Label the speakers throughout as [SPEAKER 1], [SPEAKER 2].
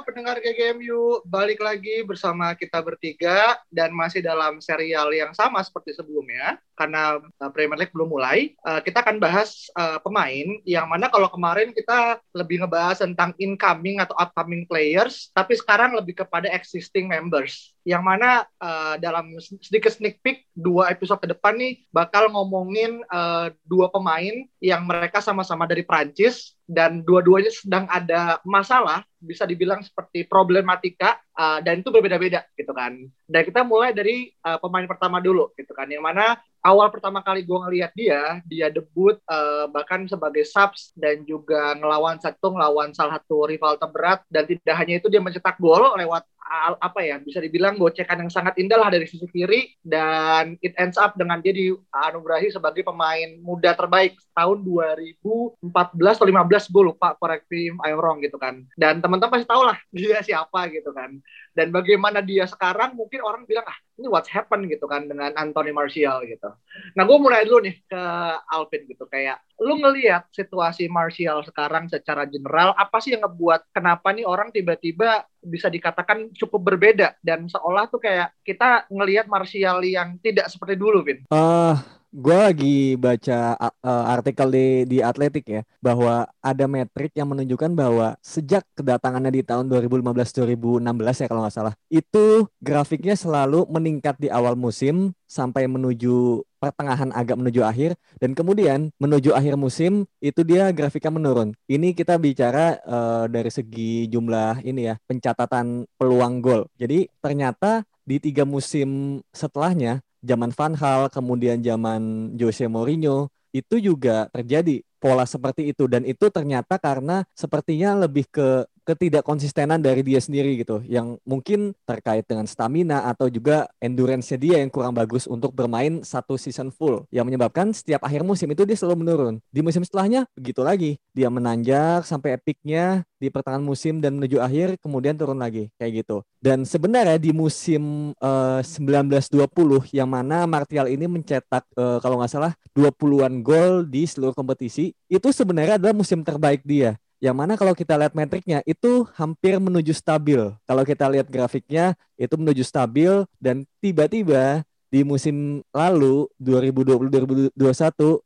[SPEAKER 1] Pendengar GGMU, balik lagi bersama kita bertiga dan masih dalam serial yang sama seperti sebelumnya karena uh, Premier League belum mulai. Uh, kita akan bahas uh, pemain yang mana kalau kemarin kita lebih ngebahas tentang incoming atau upcoming players, tapi sekarang lebih kepada existing members. Yang mana uh, dalam sedikit sneak peek dua episode ke depan nih bakal ngomongin uh, dua pemain yang mereka sama-sama dari Prancis dan dua-duanya sedang ada masalah bisa dibilang seperti problematika uh, dan itu berbeda-beda gitu kan. Dan kita mulai dari uh, pemain pertama dulu gitu kan, yang mana awal pertama kali gue ngelihat dia, dia debut uh, bahkan sebagai subs dan juga ngelawan satu ngelawan salah satu rival terberat. Dan tidak hanya itu dia mencetak gol lewat apa ya bisa dibilang gocekan yang sangat indah lah dari sisi kiri. Dan it ends up dengan dia dianugerahi sebagai pemain muda terbaik tahun 2014 atau 15 gue lupa correct me I'm wrong gitu kan. Dan teman-teman pasti tahu lah dia siapa gitu kan dan bagaimana dia sekarang mungkin orang bilang ah ini what's happen gitu kan dengan Anthony Martial gitu. Nah gue mulai dulu nih ke Alvin gitu kayak lu ngelihat situasi Martial sekarang secara general apa sih yang ngebuat kenapa nih orang tiba-tiba bisa dikatakan cukup berbeda dan seolah tuh kayak kita ngelihat Martial yang tidak seperti dulu, Vin.
[SPEAKER 2] Uh, gue lagi baca uh, artikel di di Atletik ya bahwa ada metrik yang menunjukkan bahwa sejak kedatangannya di tahun 2015-2016 ya kalau nggak salah itu grafiknya selalu meningkat di awal musim sampai menuju pertengahan agak menuju akhir dan kemudian menuju akhir musim itu dia grafiknya menurun. Ini kita bicara uh, dari segi jumlah ini ya pencatatan peluang gol. Jadi ternyata di tiga musim setelahnya zaman Van Hal, kemudian zaman Jose Mourinho, itu juga terjadi pola seperti itu. Dan itu ternyata karena sepertinya lebih ke ketidakkonsistenan dari dia sendiri gitu yang mungkin terkait dengan stamina atau juga endurance-nya dia yang kurang bagus untuk bermain satu season full yang menyebabkan setiap akhir musim itu dia selalu menurun. Di musim setelahnya begitu lagi. Dia menanjak sampai epiknya di pertengahan musim dan menuju akhir kemudian turun lagi kayak gitu. Dan sebenarnya di musim uh, eh, 1920 yang mana Martial ini mencetak uh, kalau nggak salah 20-an gol di seluruh kompetisi, itu sebenarnya adalah musim terbaik dia yang mana kalau kita lihat metriknya itu hampir menuju stabil. Kalau kita lihat grafiknya itu menuju stabil dan tiba-tiba di musim lalu 2020-2021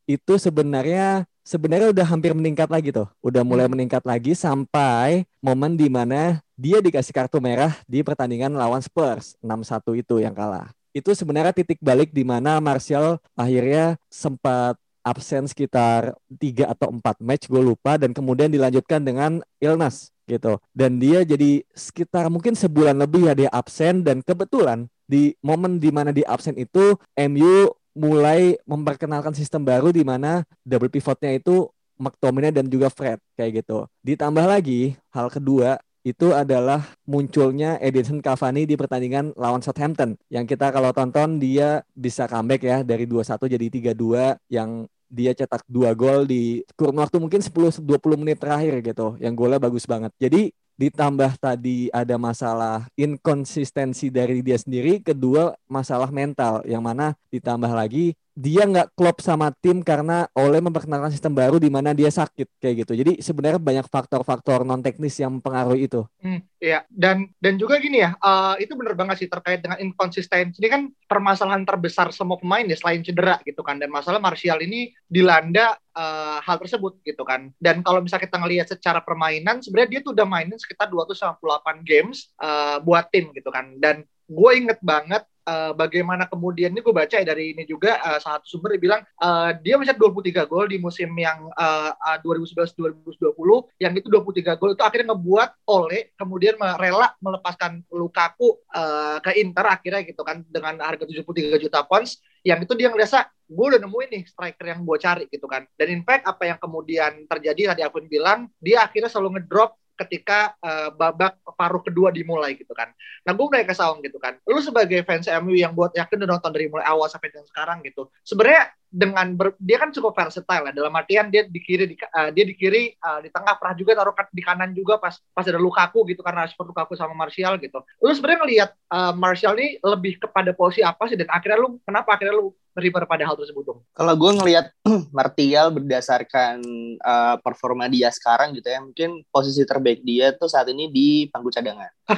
[SPEAKER 2] itu sebenarnya sebenarnya udah hampir meningkat lagi tuh. Udah mulai hmm. meningkat lagi sampai momen di mana dia dikasih kartu merah di pertandingan lawan Spurs 6-1 itu yang kalah. Itu sebenarnya titik balik di mana Martial akhirnya sempat absen sekitar tiga atau empat match gue lupa dan kemudian dilanjutkan dengan illness gitu dan dia jadi sekitar mungkin sebulan lebih ya dia absen dan kebetulan di momen di mana di absen itu MU mulai memperkenalkan sistem baru di mana double pivotnya itu McTominay dan juga Fred kayak gitu. Ditambah lagi hal kedua itu adalah munculnya Edinson Cavani di pertandingan lawan Southampton yang kita kalau tonton dia bisa comeback ya dari 2-1 jadi 3-2 yang dia cetak dua gol di kurun waktu mungkin 10-20 menit terakhir gitu. Yang golnya bagus banget. Jadi ditambah tadi ada masalah inkonsistensi dari dia sendiri kedua masalah mental. Yang mana ditambah lagi dia nggak klop sama tim karena oleh memperkenalkan sistem baru di mana dia sakit kayak gitu. Jadi sebenarnya banyak faktor-faktor non teknis yang mempengaruhi itu.
[SPEAKER 1] Hmm, iya, dan dan juga gini ya, uh, itu benar banget sih terkait dengan inkonsistensi. Ini kan permasalahan terbesar semua pemain ya selain cedera gitu kan. Dan masalah Martial ini dilanda uh, hal tersebut gitu kan. Dan kalau misalnya kita ngelihat secara permainan, sebenarnya dia tuh udah mainin sekitar 298 games uh, buat tim gitu kan. Dan gue inget banget uh, bagaimana kemudian ini gue baca ya dari ini juga uh, satu sumber bilang uh, dia mencetak 23 gol di musim yang uh, uh, 2011-2020 yang itu 23 gol itu akhirnya ngebuat Ole kemudian rela melepaskan Lukaku uh, ke Inter akhirnya gitu kan dengan harga 73 juta pounds yang itu dia ngerasa gue udah nemuin nih striker yang gue cari gitu kan. Dan in fact apa yang kemudian terjadi tadi Alvin bilang dia akhirnya selalu ngedrop ketika uh, babak paruh kedua dimulai gitu kan. Nah gue mulai ke Saung gitu kan. Lu sebagai fans MU yang buat yakin udah nonton dari mulai awal sampai dengan sekarang gitu. Sebenarnya dengan ber, dia kan cukup versatile ya dalam artian dia di kiri di, uh, dia di kiri uh, di tengah pernah juga taruh di kanan juga pas pas ada Lukaku gitu karena seperti Lukaku sama Martial gitu. Lu sebenarnya ngelihat uh, Martial ini lebih kepada posisi apa sih dan akhirnya lu kenapa akhirnya lu refer pada hal tersebut dong?
[SPEAKER 3] Kalau gue ngelihat Martial berdasarkan uh, performa dia sekarang gitu ya, mungkin posisi terbaik dia tuh saat ini di pangku cadangan.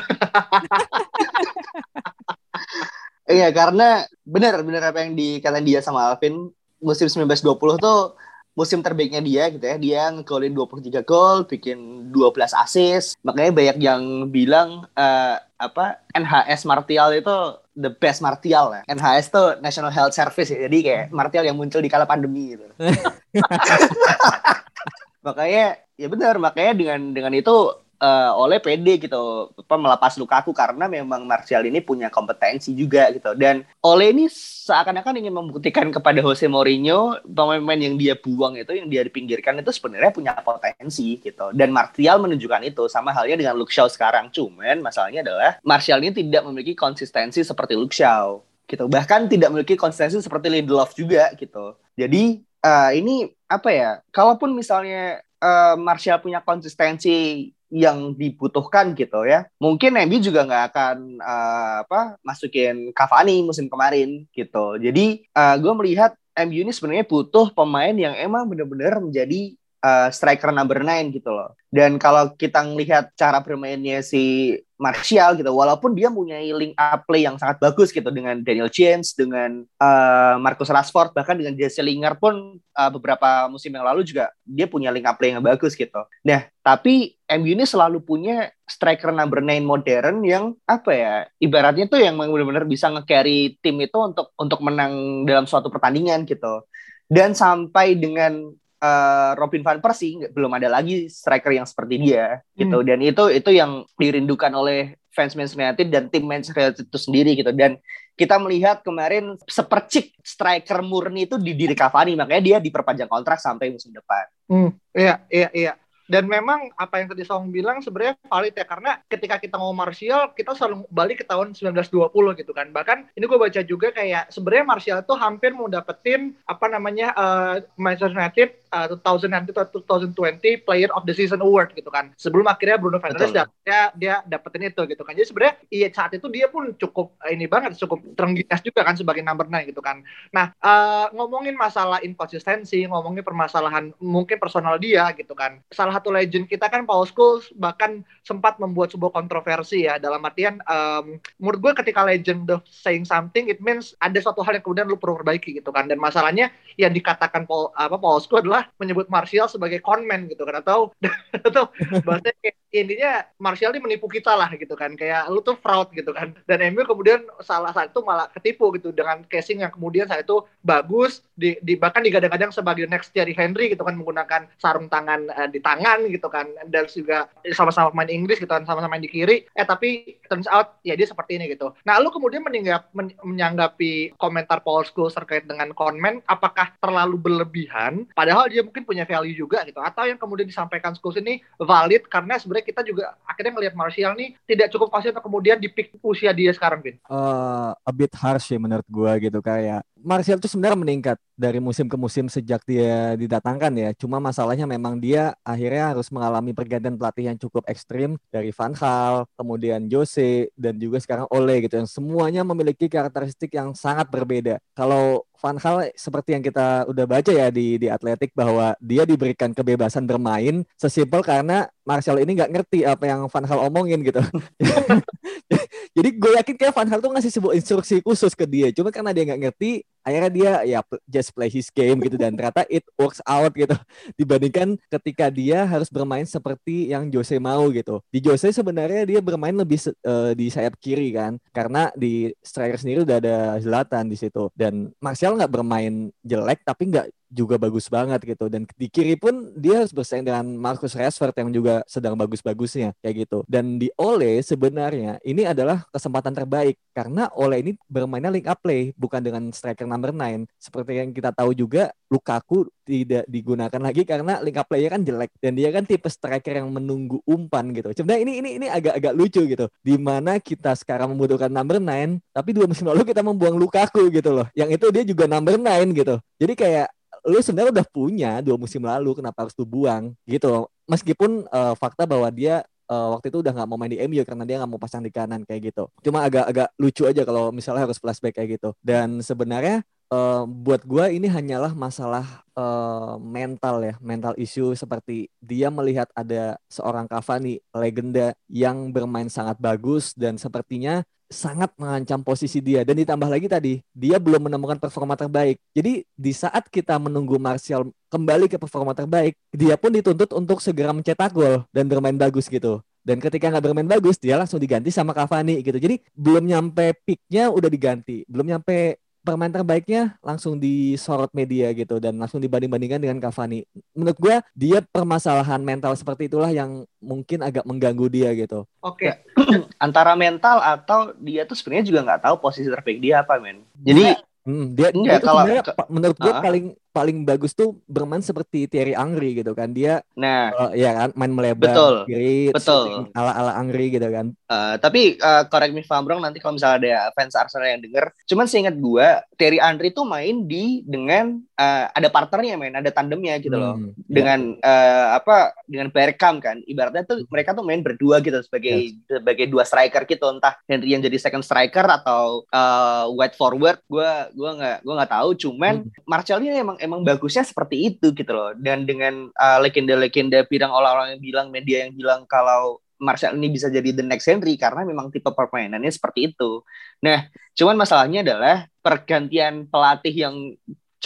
[SPEAKER 3] Iya, karena benar benar apa yang dikatakan dia sama Alvin, musim 1920 tuh musim terbaiknya dia gitu ya. Dia ngegolin 23 gol, bikin 12 assist. Makanya banyak yang bilang uh, apa NHS Martial itu the best Martial ya. NHS tuh National Health Service ya. Jadi kayak Martial yang muncul di kala pandemi gitu. makanya ya benar, makanya dengan dengan itu uh, oleh PD gitu apa melepas Lukaku karena memang Martial ini punya kompetensi juga gitu. Dan oleh ini seakan-akan ingin membuktikan kepada Jose Mourinho pemain-pemain yang dia buang itu yang dia dipinggirkan itu sebenarnya punya potensi gitu. Dan Martial menunjukkan itu sama halnya dengan Luke Shaw sekarang. Cuman masalahnya adalah Martial ini tidak memiliki konsistensi seperti Luke Shaw gitu. Bahkan tidak memiliki konsistensi seperti Lindelof juga gitu. Jadi uh, ini apa ya kalaupun misalnya uh, Martial punya konsistensi yang dibutuhkan gitu ya. Mungkin MU juga nggak akan uh, apa masukin Cavani musim kemarin gitu. Jadi uh, gue melihat MU ini sebenarnya butuh pemain yang emang benar-benar menjadi uh, striker number 9 gitu loh. Dan kalau kita ngelihat cara bermainnya si Martial gitu, walaupun dia punya link up play yang sangat bagus gitu dengan Daniel James, dengan uh, Marcus Rashford, bahkan dengan Jesse Lingard pun uh, beberapa musim yang lalu juga dia punya link up play yang bagus gitu. Nah, tapi MU ini selalu punya striker number 9 modern yang apa ya, ibaratnya tuh yang benar-benar bisa nge-carry tim itu untuk untuk menang dalam suatu pertandingan gitu. Dan sampai dengan uh, Robin van Persie belum ada lagi striker yang seperti dia gitu hmm. dan itu itu yang dirindukan oleh fans Manchester United dan tim Manchester United itu sendiri gitu dan kita melihat kemarin sepercik striker murni itu di diri Cavani makanya dia diperpanjang kontrak sampai musim depan.
[SPEAKER 1] Hmm, iya iya iya dan memang apa yang tadi Song bilang sebenarnya valid ya karena ketika kita ngomong Martial kita selalu balik ke tahun 1920 gitu kan. Bahkan ini gue baca juga kayak sebenarnya Martial itu hampir mau dapetin apa namanya uh, Manchester United uh, 2019 atau 2020 Player of the Season Award gitu kan. Sebelum akhirnya Bruno Fernandes dia dia dapetin itu gitu kan. Jadi sebenarnya iya saat itu dia pun cukup uh, ini banget cukup terengginas juga kan sebagai number 9 gitu kan. Nah uh, ngomongin masalah inkonsistensi ngomongin permasalahan mungkin personal dia gitu kan. Salah satu legend kita kan Paul Scholes bahkan sempat membuat sebuah kontroversi ya dalam artian um, menurut gue ketika legend of saying something it means ada suatu hal yang kemudian lu perlu perbaiki gitu kan. Dan masalahnya yang dikatakan Paul apa Paul Scholes adalah menyebut Martial sebagai conman gitu kan atau atau bahasanya kayak intinya Martial ini menipu kita lah gitu kan. Kayak lu tuh fraud gitu kan. Dan Emil kemudian salah satu malah ketipu gitu dengan casing yang kemudian saya itu bagus di, di bahkan digadang-gadang sebagai next Thierry Henry gitu kan menggunakan sarung tangan uh, di tangan gitu kan. Dan juga sama-sama main Inggris gitu kan sama-sama main di kiri. Eh tapi turns out ya dia seperti ini gitu. Nah lu kemudian menyanggap, men menyanggapi komentar Paul Scholes terkait dengan komen apakah terlalu berlebihan? Padahal dia mungkin punya value juga gitu. Atau yang kemudian disampaikan Scholes ini valid karena sebenarnya kita juga akhirnya melihat Martial nih tidak cukup pasti untuk kemudian di pick usia dia sekarang Vin.
[SPEAKER 2] Uh, a bit harsh ya menurut gua gitu kayak Martial itu sebenarnya meningkat dari musim ke musim sejak dia didatangkan ya. Cuma masalahnya memang dia akhirnya harus mengalami pergantian pelatih yang cukup ekstrim dari Van Gaal, kemudian Jose dan juga sekarang Ole gitu yang semuanya memiliki karakteristik yang sangat berbeda. Kalau Van Gaal seperti yang kita udah baca ya di di Atletik bahwa dia diberikan kebebasan bermain sesimpel karena Martial ini nggak ngerti apa yang Van Gaal omongin gitu. Jadi gue yakin kayak Van Gaal tuh ngasih sebuah instruksi khusus ke dia. Cuma karena dia nggak ngerti, akhirnya dia ya just play his game gitu. Dan ternyata it works out gitu. Dibandingkan ketika dia harus bermain seperti yang Jose mau gitu. Di Jose sebenarnya dia bermain lebih uh, di sayap kiri kan. Karena di striker sendiri udah ada Zlatan di situ. Dan Martial nggak bermain jelek tapi nggak juga bagus banget gitu. Dan di kiri pun dia harus bersaing dengan Marcus Rashford yang juga sedang bagus-bagusnya kayak gitu. Dan di Ole sebenarnya ini adalah kesempatan terbaik. Karena Ole ini bermainnya link up play bukan dengan striker number 9 seperti yang kita tahu juga Lukaku tidak digunakan lagi karena link up play kan jelek dan dia kan tipe striker yang menunggu umpan gitu. Sebenarnya ini ini ini agak-agak lucu gitu. Di mana kita sekarang membutuhkan number 9 tapi dua musim lalu kita membuang Lukaku gitu loh. Yang itu dia juga number 9 gitu. Jadi kayak lu sebenarnya udah punya dua musim lalu kenapa harus lu buang gitu meskipun uh, fakta bahwa dia uh, waktu itu udah nggak mau main di MU karena dia nggak mau pasang di kanan kayak gitu. Cuma agak-agak lucu aja kalau misalnya harus flashback kayak gitu. Dan sebenarnya uh, buat gue ini hanyalah masalah uh, mental ya, mental issue seperti dia melihat ada seorang Cavani legenda yang bermain sangat bagus dan sepertinya sangat mengancam posisi dia dan ditambah lagi tadi dia belum menemukan performa terbaik. Jadi di saat kita menunggu Martial kembali ke performa terbaik, dia pun dituntut untuk segera mencetak gol dan bermain bagus gitu. Dan ketika nggak bermain bagus, dia langsung diganti sama Cavani gitu. Jadi belum nyampe peaknya udah diganti, belum nyampe permain terbaiknya langsung disorot media gitu dan langsung dibanding-bandingkan dengan Cavani. Menurut gue dia permasalahan mental seperti itulah yang mungkin agak mengganggu dia gitu.
[SPEAKER 3] Oke, okay. antara mental atau dia tuh sebenarnya juga nggak tahu posisi terbaik dia apa men. Jadi
[SPEAKER 2] Hmm, dia, Enggak, dia kalau, menurut gue uh, paling paling bagus tuh bermain seperti Thierry Angri gitu kan. Dia
[SPEAKER 3] nah. uh,
[SPEAKER 2] ya kan main melebar
[SPEAKER 3] betul. kiri
[SPEAKER 2] betul. ala ala Angri gitu kan.
[SPEAKER 3] Uh, tapi uh, correct me if I'm wrong nanti kalau misalnya ada fans Arsenal yang denger cuman seingat gue Thierry Angri tuh main di dengan uh, ada partnernya main ada tandemnya gitu loh. Hmm, ya. dengan ya. uh, apa dengan Bergkamp kan. Ibaratnya tuh mereka tuh main berdua gitu sebagai yes. sebagai dua striker gitu. Entah Henry yang jadi second striker atau uh, wide forward gue gue nggak gue nggak tahu. Cuman hmm. Martial ini emang emang bagusnya seperti itu gitu loh dan dengan uh, legenda-legenda bidang orang-orang yang bilang media yang bilang kalau Martial ini bisa jadi the next Henry karena memang tipe permainannya seperti itu. Nah, cuman masalahnya adalah pergantian pelatih yang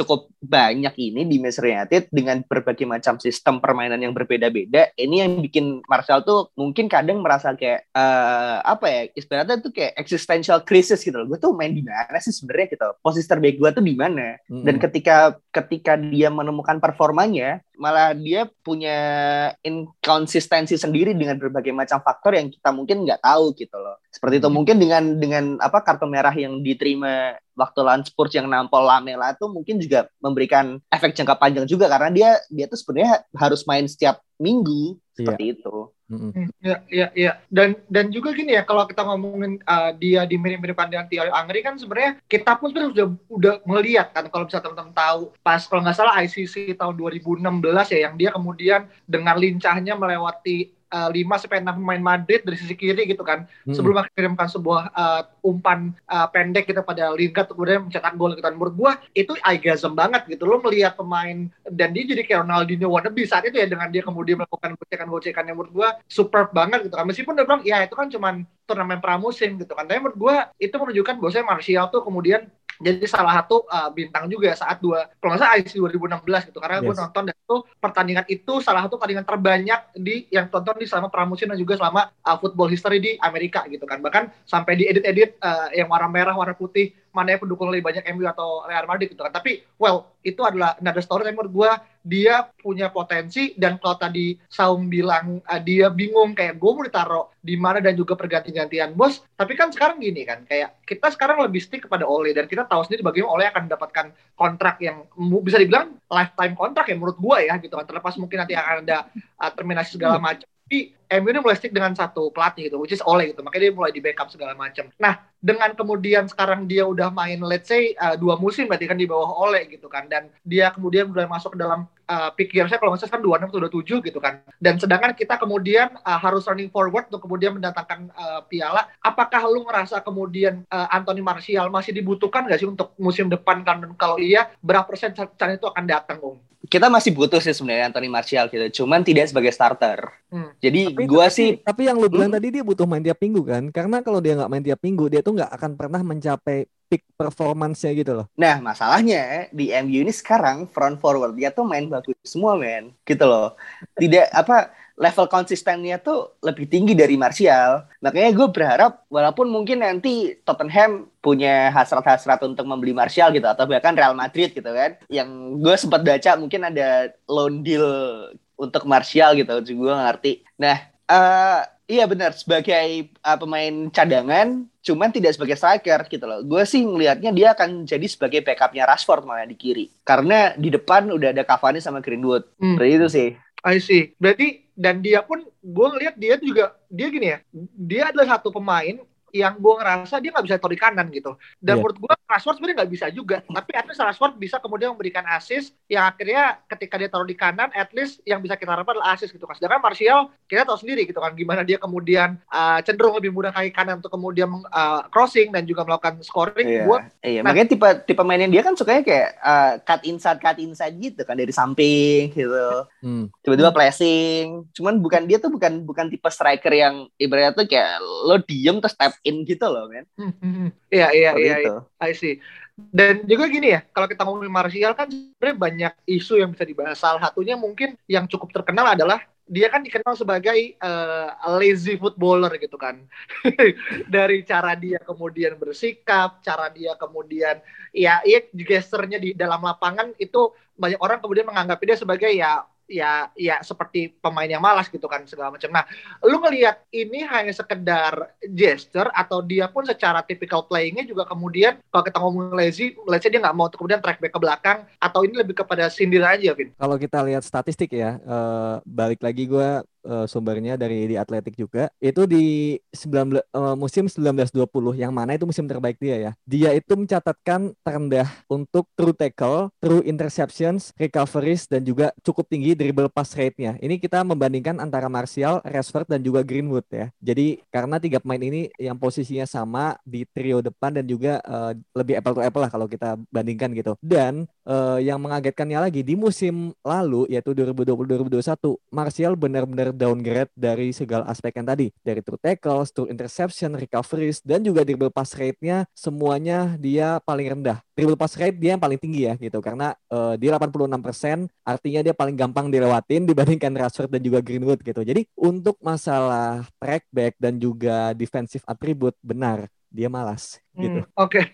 [SPEAKER 3] cukup banyak ini di Manchester United dengan berbagai macam sistem permainan yang berbeda-beda. Ini yang bikin Martial tuh mungkin kadang merasa kayak uh, apa ya istilahnya tuh kayak existential crisis gitu loh. Gue tuh main di mana sih sebenarnya gitu. Posisi terbaik gue tuh di mana? Mm-hmm. Dan ketika ketika dia menemukan performanya, malah dia punya inkonsistensi sendiri dengan berbagai macam faktor yang kita mungkin nggak tahu gitu loh. Seperti itu mm-hmm. mungkin dengan dengan apa kartu merah yang diterima waktu lawan Spurs yang nampol Lamela itu mungkin juga memberikan efek jangka panjang juga karena dia dia tuh sebenarnya harus main setiap minggu seperti iya. itu.
[SPEAKER 1] Mm-hmm. Ya, ya, ya. Dan dan juga gini ya, kalau kita ngomongin uh, dia di mirip-mirip dengan Thierry Angri kan sebenarnya kita pun sebenarnya sudah udah melihat kan kalau bisa teman-teman tahu pas kalau nggak salah ICC tahun 2016 ya yang dia kemudian dengan lincahnya melewati uh, eh, 5 sampai 6 pemain Madrid dari sisi kiri gitu kan. Hmm. Sebelum mengirimkan sebuah uh, umpan uh, pendek kita gitu pada Lingard kemudian mencetak gol gitu kan. Menurut gua itu orgasm banget gitu. Lo melihat pemain dan dia jadi kayak Ronaldinho wannabe saat itu ya dengan dia kemudian melakukan gocekan-gocekan yang menurut gua superb banget gitu kan. Meskipun dia bilang ya itu kan cuman turnamen pramusim gitu kan. Tapi menurut gua itu menunjukkan bahwasanya Martial tuh kemudian jadi salah satu uh, bintang juga saat dua kalau nggak salah IC 2016 gitu. Karena yes. gue nonton dan itu pertandingan itu salah satu pertandingan terbanyak di yang tonton di selama pramusim dan juga selama uh, football history di Amerika gitu kan. Bahkan sampai di edit-edit uh, yang warna merah warna putih mana yang pendukung lebih banyak MU atau Real Madrid gitu kan. Tapi well itu adalah another story yang menurut gue dia punya potensi dan kalau tadi Saung bilang uh, dia bingung kayak gue mau ditaruh di mana dan juga perganti-gantian bos. Tapi kan sekarang gini kan kayak kita sekarang lebih stick kepada Ole dan kita tahu sendiri bagaimana Ole akan mendapatkan kontrak yang bisa dibilang lifetime kontrak ya menurut gue ya gitu kan. Terlepas mungkin nanti akan ada uh, terminasi segala hmm. macam tapi MU ini mulai stick dengan satu pelatih gitu, which is Ole gitu. Makanya dia mulai di backup segala macam. Nah, dengan kemudian sekarang dia udah main let's say uh, dua musim berarti kan di bawah Ole gitu kan. Dan dia kemudian mulai masuk ke dalam uh, saya kalau nggak salah kan 26 atau 27 gitu kan. Dan sedangkan kita kemudian uh, harus running forward untuk kemudian mendatangkan uh, piala. Apakah lu ngerasa kemudian uh, Anthony Martial masih dibutuhkan nggak sih untuk musim depan kan? Dan kalau iya, berapa persen cara itu akan datang, Om?
[SPEAKER 3] kita masih butuh sih sebenarnya Anthony Martial gitu, cuman tidak sebagai starter. Hmm. Jadi tapi, gua sih
[SPEAKER 2] tapi yang lu bilang hmm? tadi dia butuh main tiap minggu kan karena kalau dia nggak main tiap minggu dia tuh nggak akan pernah mencapai peak performance-nya gitu loh.
[SPEAKER 3] Nah, masalahnya di MU ini sekarang front forward dia tuh main bagus semua, men. Gitu loh. Tidak apa level konsistennya tuh lebih tinggi dari Martial. Makanya gue berharap walaupun mungkin nanti Tottenham punya hasrat-hasrat untuk membeli Martial gitu atau bahkan Real Madrid gitu kan. Yang gue sempat baca mungkin ada loan deal untuk Martial gitu, gue ngerti. Nah, uh, iya benar sebagai uh, pemain cadangan cuman tidak sebagai striker gitu loh. Gue sih ngelihatnya dia akan jadi sebagai backupnya Rashford malah di kiri. Karena di depan udah ada Cavani sama Greenwood. Hmm. Seperti itu sih.
[SPEAKER 1] I see. Berarti dan dia pun gue ngeliat dia juga dia gini ya. Dia adalah satu pemain yang gue ngerasa dia nggak bisa taruh di kanan gitu. Dan yeah. menurut gue Rashford sebenarnya nggak bisa juga. Tapi at least Rashford bisa kemudian memberikan assist yang akhirnya ketika dia taruh di kanan, at least yang bisa kita harapkan adalah assist gitu kan. Sedangkan Martial kita tahu sendiri gitu kan gimana dia kemudian uh, cenderung lebih mudah kaki kanan untuk kemudian uh, crossing dan juga melakukan scoring.
[SPEAKER 3] Iya, buat, iya. Nah, makanya tipe tipe mainnya dia kan sukanya kayak uh, cut inside cut inside gitu kan dari samping gitu. Hmm. Tiba-tiba placing. Cuman bukan dia tuh bukan bukan tipe striker yang ibaratnya tuh kayak lo diem terus tap in gitu loh men.
[SPEAKER 1] Hmm, hmm, hmm. iya iya iya iya. I see. Dan juga gini ya kalau kita ngomongin Martial kan sebenarnya banyak isu yang bisa dibahas. Salah satunya mungkin yang cukup terkenal adalah dia kan dikenal sebagai uh, lazy footballer gitu kan. Dari cara dia kemudian bersikap cara dia kemudian ya iya gesternya di dalam lapangan itu banyak orang kemudian menganggap dia sebagai ya ya ya seperti pemain yang malas gitu kan segala macam. Nah, lu ngelihat ini hanya sekedar gesture atau dia pun secara typical playingnya juga kemudian kalau kita ngomong lazy, say dia nggak mau kemudian track back ke belakang atau ini lebih kepada sindir aja, Vin?
[SPEAKER 2] Kalau kita lihat statistik ya, uh, balik lagi gue uh, sumbernya dari di Atletik juga. Itu di 19 uh, musim 1920 yang mana itu musim terbaik dia ya. Dia itu mencatatkan terendah untuk true tackle, true interceptions, recoveries dan juga cukup tinggi dribble pass rate-nya. Ini kita membandingkan antara Martial, Rashford dan juga Greenwood ya. Jadi karena tiga pemain ini yang posisinya sama di trio depan dan juga uh, lebih apple to apple lah kalau kita bandingkan gitu. Dan uh, yang mengagetkannya lagi di musim lalu yaitu 2020-2021 Martial benar-benar downgrade dari segala aspek yang tadi dari true tackles, true interception, recoveries dan juga dribble pass rate-nya semuanya dia paling rendah. Dribble pass rate dia yang paling tinggi ya gitu karena uh, dia 86% artinya dia paling gampang dilewatin dibandingkan Rashford dan juga Greenwood gitu. Jadi untuk masalah track back dan juga defensive attribute benar dia malas gitu.
[SPEAKER 1] Hmm, Oke. Okay.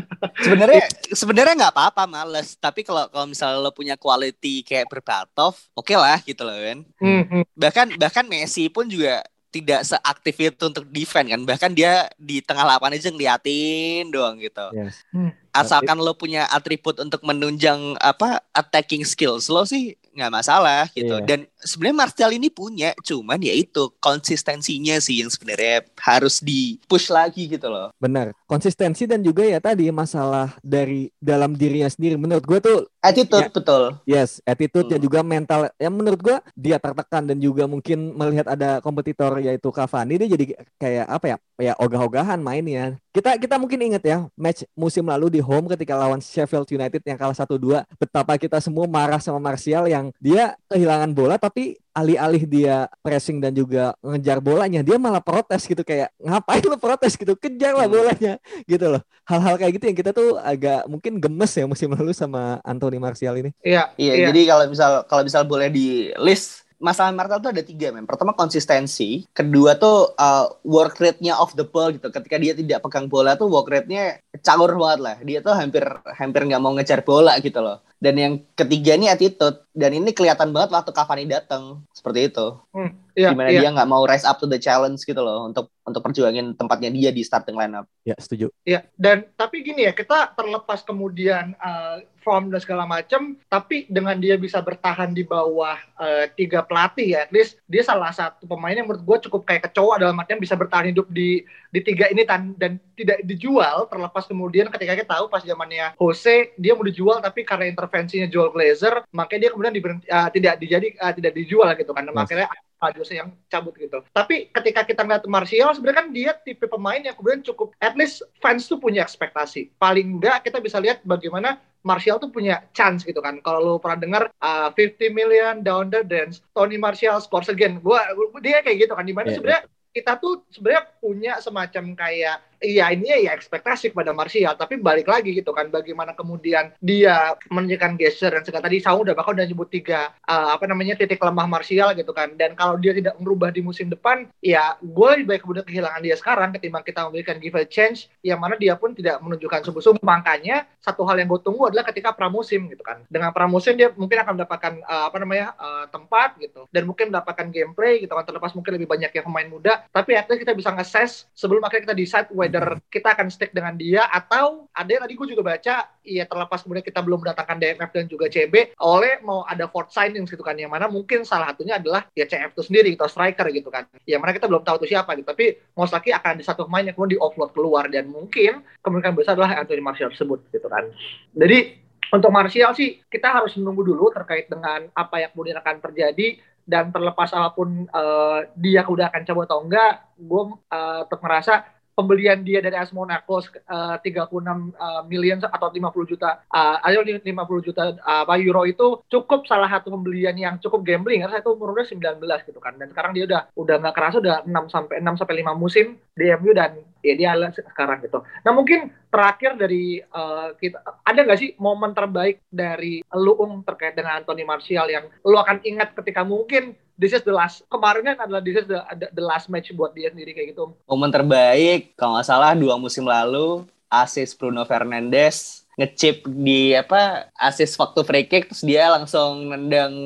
[SPEAKER 3] sebenarnya sebenarnya nggak apa-apa males tapi kalau kalau misalnya lo punya quality kayak Berbatov oke okay lah gitu loh kan hmm, hmm. bahkan bahkan Messi pun juga tidak seaktif itu untuk defend kan bahkan dia di tengah lapangan aja ngeliatin doang gitu yes. hmm. asalkan lo punya atribut untuk menunjang apa attacking skills lo sih nggak masalah gitu. Yeah. Dan sebenarnya Martial ini punya, cuman ya itu konsistensinya sih yang sebenarnya harus di push lagi gitu loh.
[SPEAKER 2] Benar, konsistensi dan juga ya tadi masalah dari dalam dirinya sendiri. Menurut gue tuh
[SPEAKER 3] attitude ya, betul.
[SPEAKER 2] Yes, attitude hmm. dan juga mental. Yang menurut gue dia tertekan dan juga mungkin melihat ada kompetitor yaitu Cavani dia jadi kayak apa ya? Ya ogah-ogahan mainnya. Kita kita mungkin inget ya match musim lalu di home ketika lawan Sheffield United yang kalah 1-2 betapa kita semua marah sama Martial yang dia kehilangan bola tapi alih-alih dia pressing dan juga ngejar bolanya dia malah protes gitu kayak ngapain lo protes gitu kejar lah hmm. bolanya gitu loh hal-hal kayak gitu yang kita tuh agak mungkin gemes ya musim lalu sama Anthony Martial ini
[SPEAKER 3] iya iya, iya. jadi kalau misal kalau misal boleh di list masalah Martial tuh ada tiga men. Pertama konsistensi, kedua tuh uh, work rate-nya off the ball gitu. Ketika dia tidak pegang bola tuh work rate-nya caur banget lah. Dia tuh hampir hampir nggak mau ngejar bola gitu loh. Dan yang ketiga ini attitude dan ini kelihatan banget waktu Cavani datang seperti itu. Hmm, iya, Di mana iya. dia nggak mau rise up to the challenge gitu loh untuk untuk perjuangin tempatnya dia di starting lineup.
[SPEAKER 2] Ya setuju.
[SPEAKER 1] Ya dan tapi gini ya kita terlepas kemudian uh, form dan segala macam, tapi dengan dia bisa bertahan di bawah uh, tiga pelatih ya, at least dia salah satu pemain yang menurut gue cukup kayak kecoa dalam artian bisa bertahan hidup di di tiga ini tan dan tidak dijual terlepas kemudian ketika kita tahu pas zamannya Jose dia mau dijual tapi karena intervensinya Joel Glazer makanya dia kemudian diberhenti, uh, tidak dijadi uh, tidak dijual gitu kan yes. makanya Jose yang cabut gitu. Tapi ketika kita ngeliat Martial sebenarnya kan dia tipe pemain yang kemudian cukup at least fans tuh punya ekspektasi. Paling enggak kita bisa lihat bagaimana Martial tuh punya chance gitu kan. Kalau lu pernah dengar uh, 50 million down the dance, Tony Martial scores again. Gua, gua dia kayak gitu kan. Di mana yeah, sebenarnya yeah kita tuh sebenarnya punya semacam kayak iya ini ya ekspektasi kepada Martial tapi balik lagi gitu kan bagaimana kemudian dia menunjukkan geser dan segala. Tadi Saung udah bakal udah nyebut tiga uh, apa namanya titik lemah Martial gitu kan. Dan kalau dia tidak merubah di musim depan ya gue lebih baik kemudian kehilangan dia sekarang ketimbang kita memberikan give a change yang mana dia pun tidak menunjukkan sungguh-sungguh. Makanya satu hal yang gue tunggu adalah ketika pramusim gitu kan. Dengan pramusim dia mungkin akan mendapatkan uh, apa namanya uh, tempat gitu. Dan mungkin mendapatkan gameplay gitu kan terlepas mungkin lebih banyak yang pemain muda. Tapi at kita bisa nge sebelum akhirnya kita decide whether kita akan stick dengan dia atau ada yang tadi gue juga baca ya terlepas kemudian kita belum mendatangkan DMF dan juga CB oleh mau ada fourth signing gitu kan yang mana mungkin salah satunya adalah ya CF itu sendiri atau striker gitu kan. Yang mana kita belum tahu itu siapa gitu tapi most likely akan ada satu pemain yang kemudian di offload keluar dan mungkin kemungkinan besar adalah Anthony Martial tersebut gitu kan. Jadi untuk Martial sih kita harus menunggu dulu terkait dengan apa yang kemudian akan terjadi dan terlepas apa pun uh, dia udah akan coba atau enggak, gue uh, tetap merasa pembelian dia dari AS Monaco uh, 36 uh, million atau 50 juta uh, ayo 50 juta uh, euro itu cukup salah satu pembelian yang cukup gambling karena itu umurnya 19 gitu kan dan sekarang dia udah udah nggak kerasa udah 6 sampai 6 sampai 5 musim di MU dan ya dia sekarang gitu. Nah mungkin terakhir dari uh, kita ada nggak sih momen terbaik dari Luung terkait dengan Anthony Martial yang lu akan ingat ketika mungkin this is the last kemarin kan adalah this is the, the last match buat dia sendiri kayak gitu.
[SPEAKER 3] Momen terbaik kalau nggak salah dua musim lalu asis Bruno Fernandes ngechip di apa asis waktu free kick terus dia langsung nendang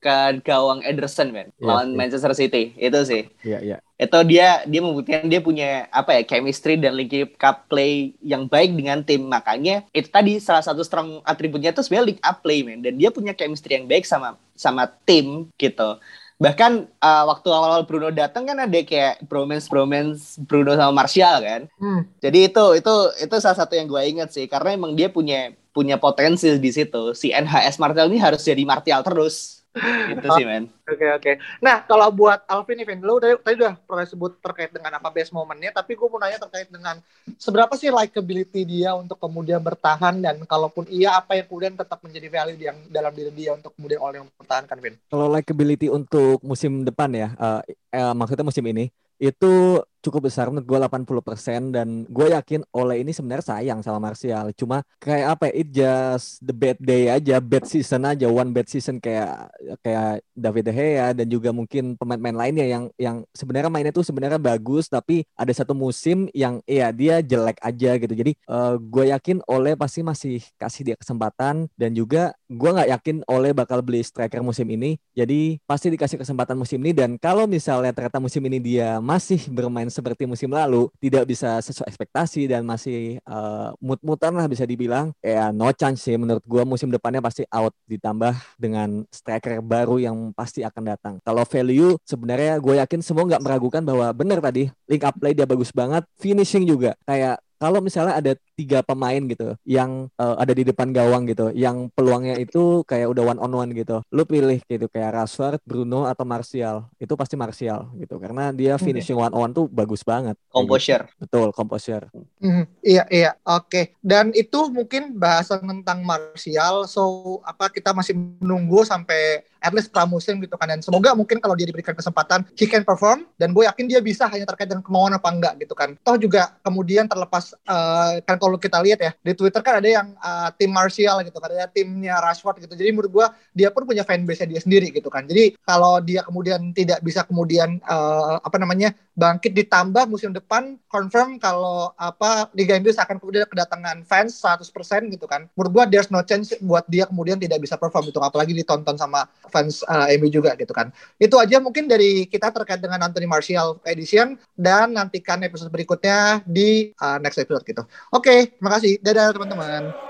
[SPEAKER 3] ke gawang Ederson men yeah, lawan yeah. Manchester City itu sih.
[SPEAKER 2] Iya yeah, iya. Yeah.
[SPEAKER 3] Itu dia dia membuktikan dia punya apa ya chemistry dan link up play yang baik dengan tim makanya itu tadi salah satu strong atributnya itu sebenarnya link up play men dan dia punya chemistry yang baik sama sama tim gitu bahkan uh, waktu awal-awal Bruno datang kan ada kayak bromance bromance Bruno sama Martial kan. Hmm. jadi itu itu itu salah satu yang gue inget sih. Karena emang dia punya punya potensi di situ. Si NHS Martial ini harus jadi Martial terus itu sih men
[SPEAKER 1] oke okay, oke okay. nah kalau buat Alvin nih Vin lu tadi, tadi udah pernah sebut terkait dengan apa best momennya tapi gue mau nanya terkait dengan seberapa sih likability dia untuk kemudian bertahan dan kalaupun iya apa yang kemudian tetap menjadi value yang dalam diri dia untuk kemudian oleh yang mempertahankan Vin
[SPEAKER 2] kalau likability untuk musim depan ya uh, eh, maksudnya musim ini itu cukup besar menurut gue 80% dan gue yakin Ole ini sebenarnya sayang sama Martial. Cuma kayak apa ya it just the bad day aja bad season aja one bad season kayak kayak David De Gea dan juga mungkin pemain-pemain lainnya yang yang sebenarnya mainnya tuh sebenarnya bagus tapi ada satu musim yang iya dia jelek aja gitu. Jadi uh, eh, gue yakin Ole pasti masih kasih dia kesempatan dan juga gue nggak yakin Ole bakal beli striker musim ini. Jadi pasti dikasih kesempatan musim ini dan kalau misalnya ternyata musim ini dia masih bermain seperti musim lalu tidak bisa sesuai ekspektasi dan masih uh, mut-mutan lah bisa dibilang. Ya no chance sih menurut gue musim depannya pasti out ditambah dengan striker baru yang pasti akan datang. Kalau value sebenarnya gue yakin semua nggak meragukan bahwa benar tadi link up play dia bagus banget finishing juga. Kayak kalau misalnya ada tiga pemain gitu yang uh, ada di depan gawang gitu yang peluangnya itu kayak udah one on one gitu lu pilih gitu kayak Rashford, Bruno atau Martial itu pasti Martial gitu. Karena dia finishing one on one tuh bagus banget.
[SPEAKER 3] Composure.
[SPEAKER 2] Gitu. betul composure.
[SPEAKER 1] Mm, iya iya. Oke. Okay. dan itu mungkin bahasan tentang Martial. So apa kita masih menunggu sampai at least pramusim gitu kan. Dan semoga mungkin kalau dia diberikan kesempatan he can perform dan gue yakin dia bisa hanya terkait dengan kemauan apa enggak gitu kan. Toh juga kemudian terlepas uh, kan kalau kita lihat ya di Twitter kan ada yang uh, tim Martial gitu kan ada timnya Rashford gitu. Jadi menurut gue dia pun punya fanbase dia sendiri gitu kan. Jadi kalau dia kemudian tidak bisa kemudian uh, apa namanya bangkit ditambah musim depan confirm kalau apa Liga Inggris akan kemudian kedatangan fans 100% gitu kan. Menurut gua there's no chance buat dia kemudian tidak bisa perform gitu. Apalagi ditonton sama fans uh, MU juga gitu kan. Itu aja mungkin dari kita terkait dengan Anthony Martial edition. Dan nantikan episode berikutnya di uh, next episode gitu. Oke, okay, terima kasih. Dadah teman-teman.